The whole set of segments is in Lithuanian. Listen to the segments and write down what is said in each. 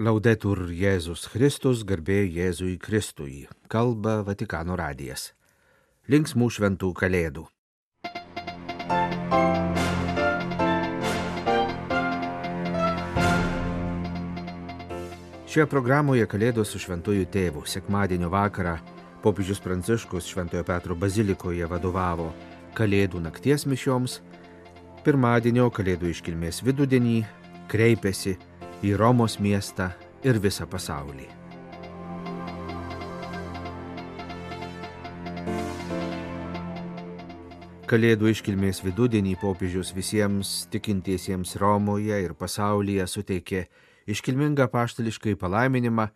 Laudetur Jėzus Kristus, garbė Jėzui Kristui, kalba Vatikano radijas. Linksmų šventų kalėdų. Šioje programoje Kalėdos su šventųjų tėvu sekmadienio vakarą popiežius Pranciškus Šventojo Petro bazilikoje vadovavo Kalėdų nakties mišioms, pirmadienio Kalėdų iškilmės vidudienį kreipėsi į Romos miestą ir visą pasaulį. Kalėdų iškilmės vidudienį popiežius visiems tikintiesiems Romoje ir pasaulyje suteikė iškilmingą paštališkai palaiminimą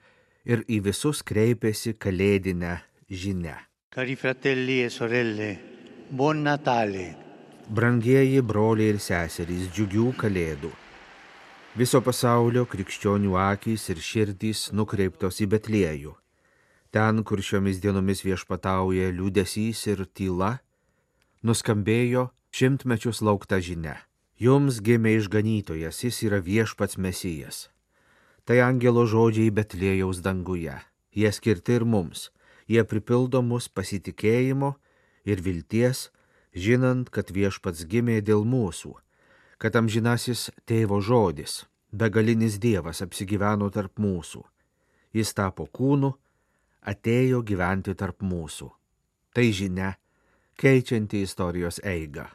ir į visus kreipėsi kalėdinę žinę. Cari fratelli e sorelle, buon Natale. Brangieji broliai ir seserys, džiugių kalėdų. Viso pasaulio krikščionių akys ir širdys nukreiptos į Betliejų. Ten, kur šiomis dienomis viešpatauja liūdėsys ir tyla, nuskambėjo šimtmečius laukta žinia. Jums gimė išganytojas, jis yra viešpats mesijas. Tai angelo žodžiai Betlėjaus danguje. Jie skirti ir mums. Jie pripildo mus pasitikėjimo ir vilties, žinant, kad viešpats gimė dėl mūsų, kad amžinasis tėvo žodis, begalinis Dievas apsigyveno tarp mūsų. Jis tapo kūnu, atėjo gyventi tarp mūsų. Tai žinia, keičianti istorijos eigą.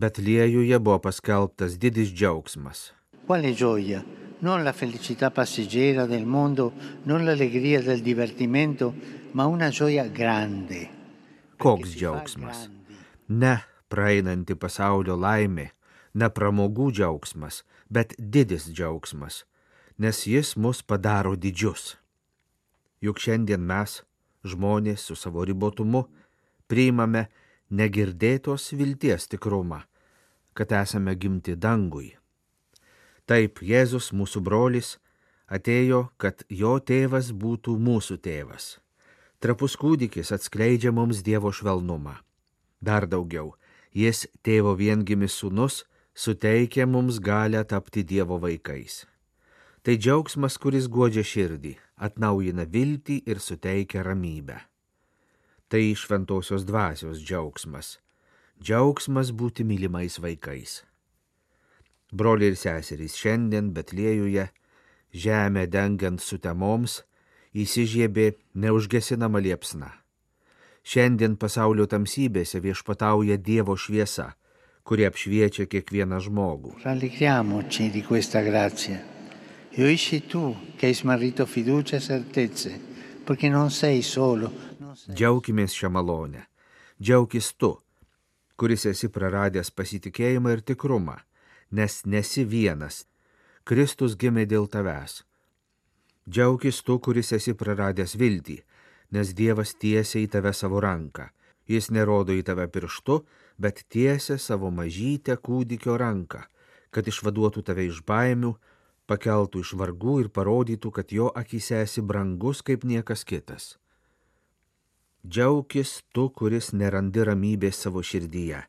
Betliejuje buvo paskelbtas didis džiaugsmas. Quale gioia? Non la felicità passeggera del mondo, non l'allegria del divertimento, ma una gioia grande. Koks džiaugsmas? Ne praeinanti pasaulio laimė, ne pramogų džiaugsmas, bet didis džiaugsmas, nes jis mus padaro didžius. Juk šiandien mes, žmonės su savo ribotumu, priimame negirdėtos vilties tikrumą, kad esame gimti dangui. Taip Jėzus, mūsų brolis, atėjo, kad jo tėvas būtų mūsų tėvas. Trapus kūdikis atskleidžia mums Dievo švelnumą. Dar daugiau, jis tėvo viengimis sūnus suteikia mums galę tapti Dievo vaikais. Tai džiaugsmas, kuris godžia širdį, atnaujina viltį ir suteikia ramybę. Tai šventosios dvasios džiaugsmas. Džiaugsmas būti mylimais vaikais. Broliai ir seserys, šiandien Betliejuje, žemę dengiant sutemoms, įsižiebė neužgesinama liepsna. Šiandien pasaulio tamsybėse viešpatauja Dievo šviesa, kuri apšviečia kiekvieną žmogų. Rallegriamoci di questa grazia. E uisci tu che hai smarrito fiducia e certezze, perché non sei solo. Džiaukimės šią malonę. Džiaukis tu, kuris esi praradęs pasitikėjimą ir tikrumą nes nesi vienas. Kristus gimė dėl tavęs. Džiaugis tu, kuris esi praradęs viltį, nes Dievas tiesia į tave savo ranką. Jis nerodo į tave pirštu, bet tiesia savo mažytę kūdikio ranką, kad išvaduotų tave iš baimių, pakeltų iš vargų ir parodytų, kad jo akise esi brangus kaip niekas kitas. Džiaugis tu, kuris nerandi ramybės savo širdyje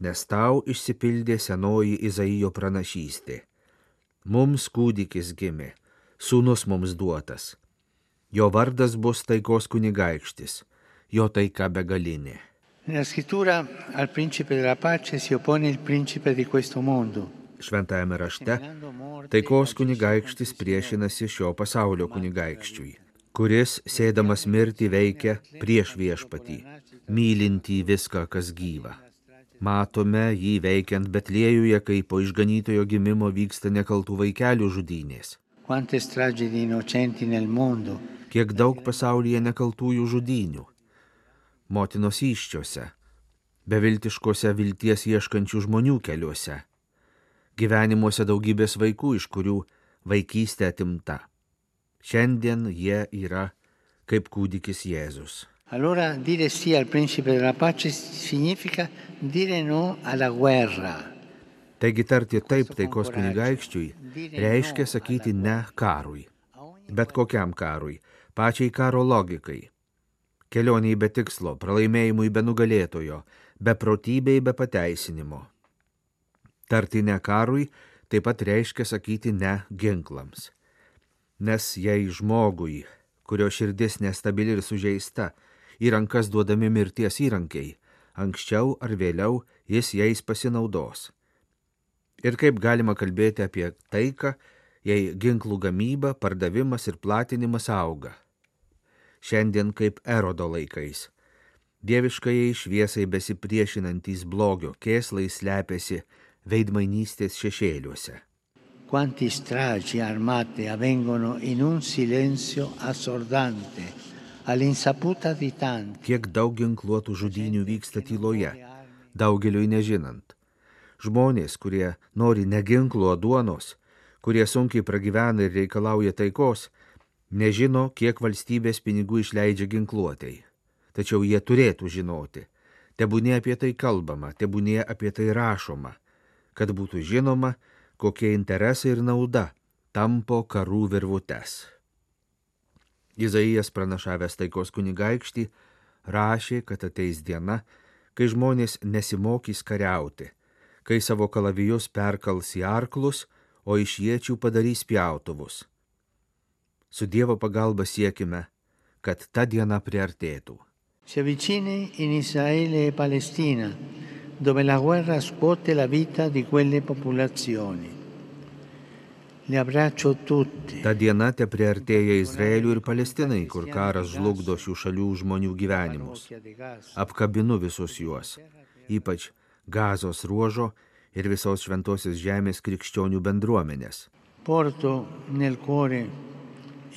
nes tau išsipildė senoji Izaijo pranašystė. Mums kūdikis gimė, sūnus mums duotas. Jo vardas bus taikos kunigaikštis, jo taika begalinė. Nella scrittura al principe della pace si oppone il principe di questo mondo. Šventajame rašte taikos kunigaikštis priešinasi šio pasaulio kunigaikščiui, kuris sėdamas mirti veikia prieš viešpatį, mylintį viską, kas gyva. Matome jį veikiant Betliejuje, kai po išganytojo gimimo vyksta nekaltų vaikelių žudynės. Kiek daug pasaulyje nekaltųjų žudynių. Motinos iščiose, beviltiškose vilties ieškančių žmonių keliuose. Gyvenimuose daugybės vaikų, iš kurių vaikystė atimta. Šiandien jie yra kaip kūdikis Jėzus. Allora dire sì al principe della pace significa dire no alla guerra. Taigi tarti taip taikos kunigaikščiui reiškia sakyti ne karui, bet kokiam karui, pačiai karo logikai. Kelioniai be tikslo, pralaimėjimui be nugalėtojo, beprotybei be pateisinimo. Tarti ne karui taip pat reiškia sakyti ne ginklams. Nes jei žmogui, kurio širdis nestabili ir sužeista, į rankas duodami mirties įrankiai, anksčiau ar vėliau jis jais pasinaudos. Ir kaip galima kalbėti apie taiką, jei ginklų gamyba, pardavimas ir platinimas auga. Šiandien kaip erodo laikais. Dieviškai šviesai besipriešinantys blogio kėslai slepiasi veidmainystės šešėliuose. Quanti stragi armate avvengono in un silenzio assordante, all'insaputa di tanti. Kiek daug ginkluotų žudinių vyksta tyloje, daugeliui nežinant. Žmonės, kurie nori neginklo duonos, kurie sunkiai pragyvena ir reikalauja taikos, nežino, kiek valstybės pinigų išleidžia ginkluotėjai. Tačiau jie turėtų žinoti. Tebūnė apie tai kalbama, tebūnė apie tai rašoma, kad būtų žinoma, kokie interesai ir nauda tampo karų virvutes. Izaijas pranašavęs taikos kunigaikštį rašė, kad ateis diena, kai žmonės nesimokys kariauti, kai savo kalavijus perkals į arklus, o iš jiečių padarys pjautuvus. Su Dievo pagalba siekime, kad ta diena priartėtų. Si avvicini in Israele e Palestina, dove la guerra scuote la vita di quelle popolazioni. Ta diena te priartėja Izraeliui ir Palestinai, kur karas žlugdo šių šalių žmonių gyvenimus. Apkabinu visus juos, ypač gazos ruožo ir visos šventosios žemės krikščionių bendruomenės. Porto nel cuore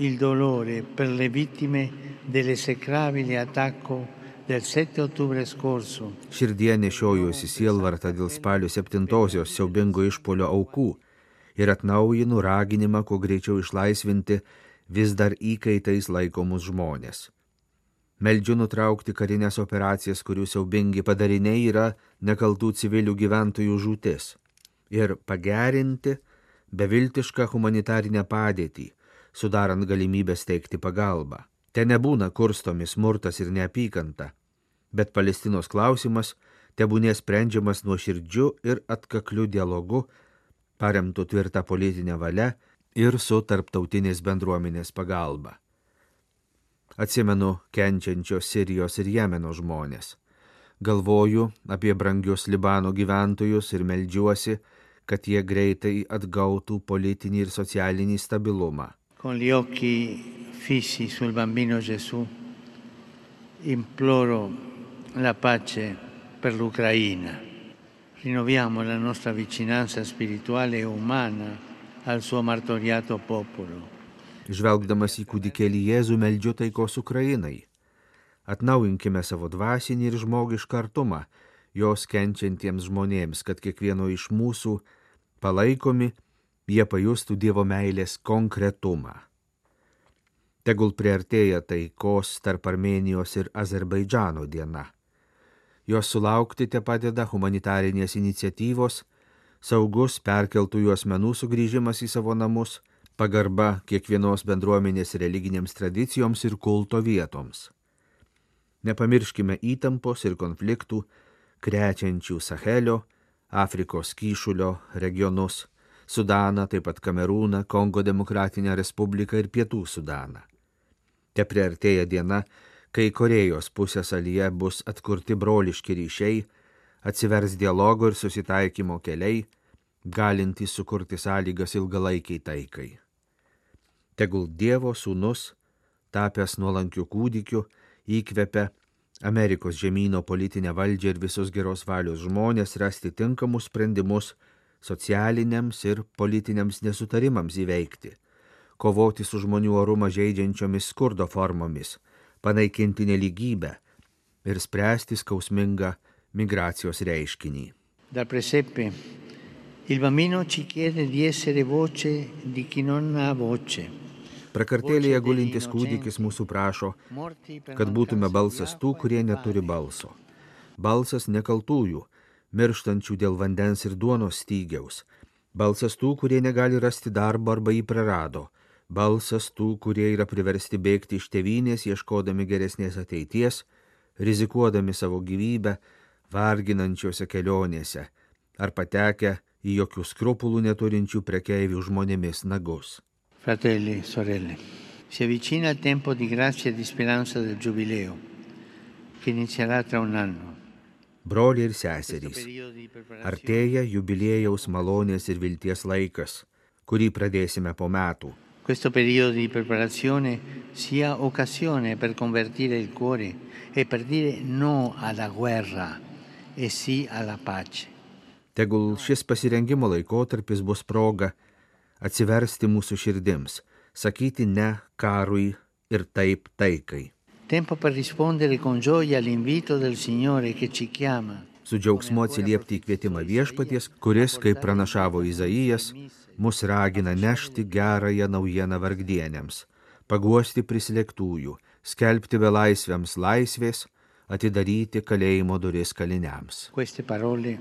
il dolore per le vittime dell'esecrabile attacco del 7 ottobre scorso. Širdie nešiojuosi sielvartą dėl spalio 7-osios siaubingo išpolio aukų ir atnaujinu raginimą kuo greičiau išlaisvinti vis dar įkaitais laikomus žmonės. Meldžiu nutraukti karinės operacijas, kurių siaubingi padariniai yra nekaltų civilių gyventojų žūtis ir pagerinti beviltišką humanitarinę padėtį, sudarant galimybę steigti pagalbą. Te nebūna kurstomi smurtas ir neapykanta, bet Palestinos klausimas tebūnė sprendžiamas nuo širdžių ir atkaklių dialogų, paremtų tvirtą politinę valią ir su tarptautinės bendruomenės pagalba. Atsimenu kenčiančios Sirijos ir Jemeno žmonės. Galvoju apie brangius Libano gyventojus ir meldžiuosi, kad jie greitai atgautų politinį ir socialinį stabilumą. Con gli occhi fissi sul bambino Gesù, imploro la pace per l'Ucraina. Rinnoviamo la nostra vicinanza spirituale e umana al suo martoriato popolo. Žvelgdamas į kūdikėlį Jėzų meldžiu taikos Ukrainai. Atnaujinkime savo dvasinį ir žmogišką artumą jos kenčiantiems žmonėms, kad kiekvieno iš mūsų palaikomi jie pajustų Dievo meilės konkretumą. Tegul priartėja taikos tarp Armenijos ir Azerbaidžano diena. Jos sulaukti te padeda humanitarinės iniciatyvos, saugus perkeltųjų asmenų sugrįžimas į savo namus, pagarba kiekvienos bendruomenės religinėms tradicijoms ir kulto vietoms. Nepamirškime įtampos ir konfliktų, krečiančių Sahelio, Afrikos kyšulio regionus, Sudaną, taip pat Kamerūną, Kongo Demokratinę Respubliką ir Pietų Sudaną. Te priartėja diena, kai Korejos pusės alyje bus atkurti broliški ryšiai, atsivers dialogo ir susitaikymo keliai, galintys sukurti sąlygas ilgalaikiai taikai. Tegul Dievo sūnus, tapęs nuolankių kūdikių, įkvepia Amerikos žemynų politinę valdžią ir visus geros valios žmonės rasti tinkamus sprendimus socialiniams ir politiniams nesutarimams įveikti, kovoti su žmonių orumą žaidžiančiomis skurdo formomis, panaikinti neligybę ir spręsti skausmingą migracijos reiškinį. Dal presepe, il bambino ci chiede di essere voce di chi non ha voce. Prakartėlėje gulintis kūdikis mūsų prašo, kad būtume balsas tų, kurie neturi balso. Balsas nekaltųjų, mirštančių dėl vandens ir duonos stygiaus. Balsas tų, kurie negali rasti darbo arba jį prarado. Balsas tų, kurie yra priversti bėgti iš tevinės, ieškodami geresnės ateities, rizikuodami savo gyvybę, varginančiose kelionėse ar patekę į jokių skrupulų neturinčių prekeivių žmonėmis nagus. Fratelli sorelle, si avvicina il tempo di grazia e di speranza del Giubileo, che inizierà tra un anno. Broliai ir seserys, artėja jubiliejaus malonės ir vilties laikas, kurį pradėsime po metų. Questo periodo di preparazione sia occasione per convertire il cuore e per dire no alla guerra e sì alla pace. Tegul šis pasirengimo laikotarpis bus proga atsiversti mūsų širdims, sakyti ne karui ir taip taikai. Tempo per rispondere con gioia all'invito del Signore che ci chiama. Su džiaugsmu atsiliepti į kvietimą viešpaties, kuris, kaip pranašavo Izaijas, mus ragina nešti gerąją naujieną vargdienėms, paguosti prislėgtųjų, skelbti belaisviams laisvės, atidaryti kalėjimo duris kaliniams. Queste parole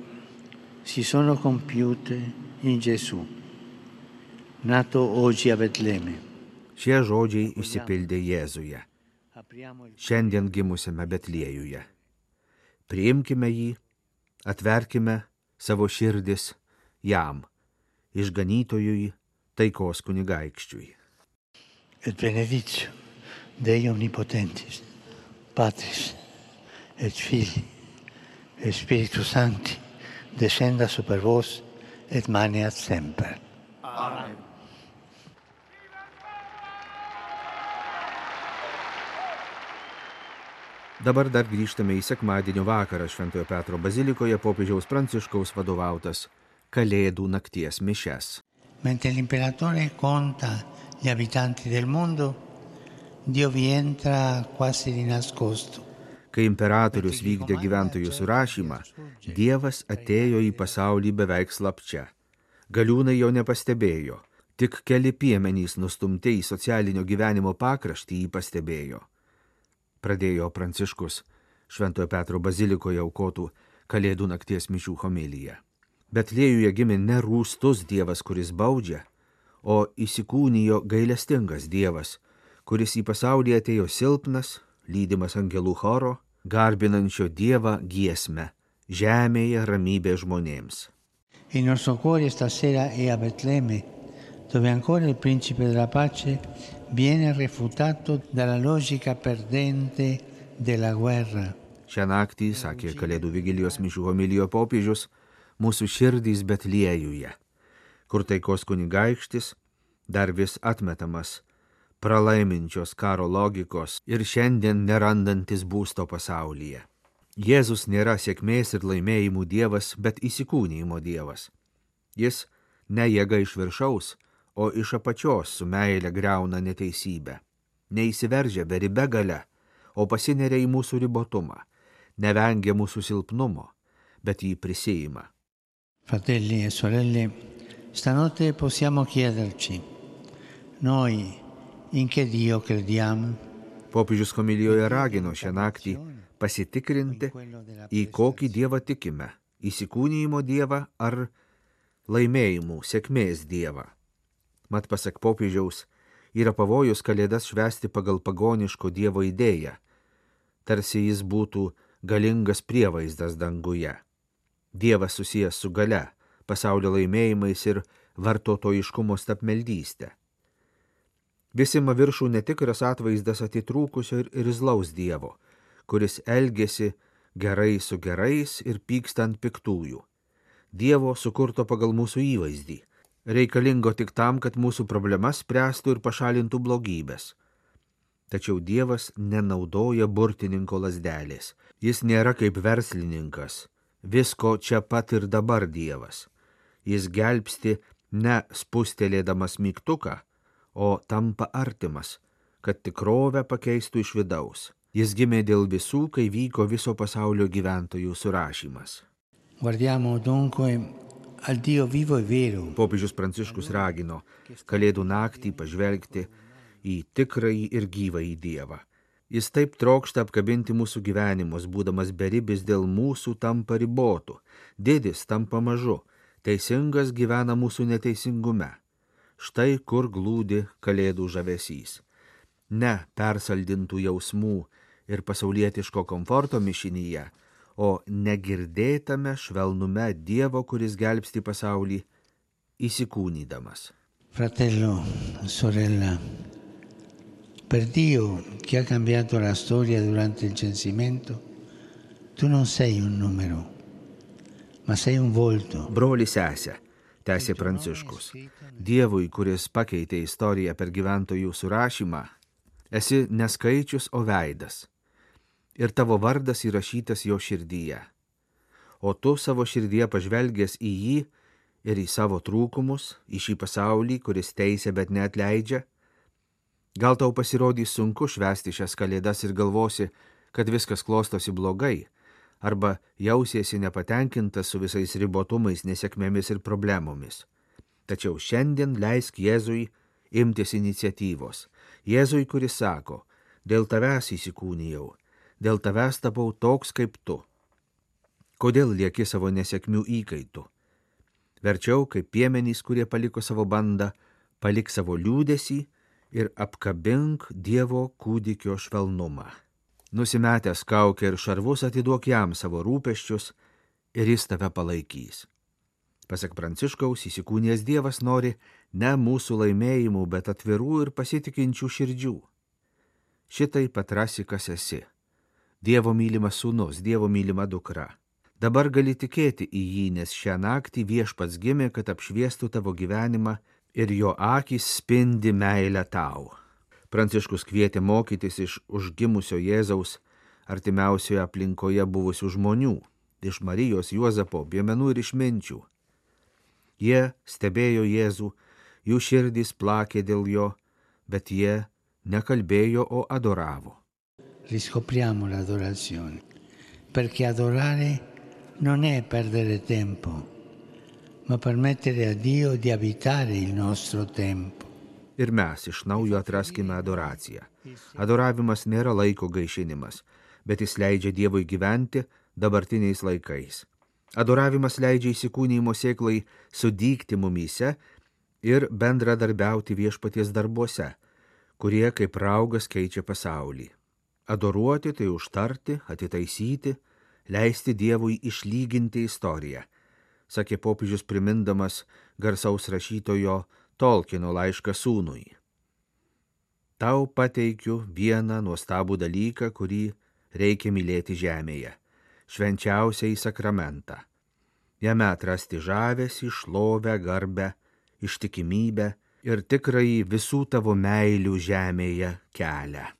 si sono compiute in Gesù, nato oggi a Betlemme. Šie žodžiai išsipildė Jėzuje, šiandien gimusiame Betliejuje. Priimkime jį, atverkime savo širdis jam, išganytojui, taikos kunigaikščiui. et benedictio Dei Omnipotentis, Patris et Filii et Spiritus Sancti, descenda super vos et maneat semper. Dabar dar grįžtame į sekmadienio vakarą Šventojo Petro bazilikoje popiežiaus Pranciškaus vadovautas Kalėdų nakties mišes. Mentre l'imperatore conta gli abitanti del mondo, Dio vi entra quasi di nascosto. Kai imperatorius vykdė gyventojų surašymą, Dievas atėjo į pasaulį beveik slapčia. Galiūnai jo nepastebėjo, tik keli piemenys nustumti į socialinio gyvenimo pakraštį jį pastebėjo. Pradėjo Pranciškus Šventojo Petro bazilikoje aukotų Kalėdų nakties mišių homiliją. Bet lėjuje gimė ne rūstus Dievas, kuris baudžia, o įsikūnijo gailestingas Dievas, kuris į pasaulį atėjo silpnas, lydimas angelų choro, garbinančio Dievą giesmę, žemėje ramybė žmonėms. Il nostro cuore stasera è a Betlemme, dove ancora il principe della pace viene refutato dalla logica perdente della guerra. Šią naktį, sakė Kalėdų vigilijos mišių homilijo popiežius, mūsų širdys Betliejuje, kur taikos kunigaikštis dar vis atmetamas pralaiminčios karo logikos ir šiandien nerandantis būsto pasaulyje. Jėzus nėra sėkmės ir laimėjimų dievas, bet įsikūnymo dievas. Jis ne jėga iš viršaus, o iš apačios su meile greuna neteisybę. Neįsiveržia beribe gale, o pasineria į mūsų ribotumą, nevengia mūsų silpnumo, bet jį prisijima. Fratelli e sorelle, stanotte possiamo chiederci, noi in che Dio crediamo? Popiežius komilijoje ragino šią naktį pasitikrinti, į kokį dievą tikime - įsikūnyjimo dievą ar laimėjimų, sėkmės dievą. Mat pasak popiežiaus, yra pavojus kalėdas švesti pagal pagoniško dievo idėją, tarsi jis būtų galingas prievaizdas danguje. Dievas susijęs su gale, pasaulio laimėjimais ir vartotojiškumo stapmeldystė. Visima viršų netikras atvaizdas atitrūkusio ir irzlaus Dievo, kuris elgesi gerai su gerais ir pyksta ant piktųjų. Dievo sukurto pagal mūsų įvaizdį, reikalingo tik tam, kad mūsų problemas spręstų ir pašalintų blogybės. Tačiau Dievas nenaudoja burtininko lasdelės. Jis nėra kaip verslininkas, visko čia pat ir dabar Dievas. Jis gelbsti ne spustelėdamas mygtuką, o tampa artimas, kad tikrovę pakeistų iš vidaus. Jis gimė dėl visų, kai vyko viso pasaulio gyventojų surašymas. Guardiamo dunque e Popiežius Pranciškus ragino Kalėdų naktį pažvelgti į tikrąjį ir gyvąjį Dievą. Jis taip trokšta apkabinti mūsų gyvenimus, būdamas beribis dėl mūsų tampa ribotų, didis tampa mažu, teisingas gyvena mūsų neteisingume. Štai kur glūdi kalėdų žavesys. Ne persaldintų jausmų ir pasaulietiško komforto mišinyje, o negirdėtame švelnume Dievo, kuris gelbsti pasaulį, įsikūnydamas. Fratello, sorella, per Dio che ha cambiato la storia durante il censimento, tu non sei un numero, ma sei un volto. Broli sesė, tęsė Pranciškus. Dievui, kuris pakeitė istoriją per gyventojų surašymą, esi neskaičius, o veidas. Ir tavo vardas įrašytas jo širdyje. O tu savo širdyje pažvelgęs į jį ir į savo trūkumus, į šį pasaulį, kuris teisė, bet net leidžia, gal tau pasirodys sunku švesti šias kalėdas ir galvosi, kad viskas klostosi blogai, arba jausiesi nepatenkintas su visais ribotumais, nesėkmėmis ir problemomis. Tačiau šiandien leisk Jėzui imtis iniciatyvos. Jėzui, kuris sako, dėl tavęs įsikūnijau, dėl tavęs tapau toks kaip tu. Kodėl lieki savo nesėkmių įkaitų? Verčiau, kaip piemenys, kurie paliko savo bandą, palik savo liūdėsi ir apkabink Dievo kūdikio švelnumą. Nusimetęs kaukę ir šarvus atiduok jam savo rūpeščius ir jis tave palaikys. Pasak Pranciškaus, įsikūnės Dievas nori ne mūsų laimėjimų, bet atvirų ir pasitikinčių širdžių. Šitai patrasi, kas esi. Dievo mylimas sūnus, Dievo mylima dukra. Dabar gali tikėti į jį, nes šią naktį viešpats gimė, kad apšviestų tavo gyvenimą ir jo akis spindi meilę tau. Pranciškus kvietė mokytis iš užgimusio Jėzaus artimiausioje aplinkoje buvusių žmonių, iš Marijos, Juozapo, Biemenų ir išminčių. Jie stebėjo Jėzų, jų širdys plakė dėl jo, bet jie nekalbėjo, o adoravo. Riscopriamo l'adorazione, perché adorare non è perdere tempo, ma permettere a Dio di abitare il nostro tempo ir mes iš naujo atraskime adoraciją. Adoravimas nėra laiko gaišinimas, bet jis leidžia Dievui gyventi dabartiniais laikais. Adoravimas leidžia įsikūnymo sėklai sudygti mumyse ir bendradarbiauti viešpaties darbuose, kurie kaip raugas keičia pasaulį. Adoruoti tai užtarti, atitaisyti, leisti Dievui išlyginti istoriją, sakė popiežius primindamas garsaus rašytojo Tolkino laišką sūnui. Tau pateikiu vieną nuostabų dalyką, kurį reikia mylėti žemėje - švenčiausiai sakramentą. Jame atrasti žavesį, šlovę, garbę, ištikimybę ir tikrai visų tavo meilių žemėje kelią.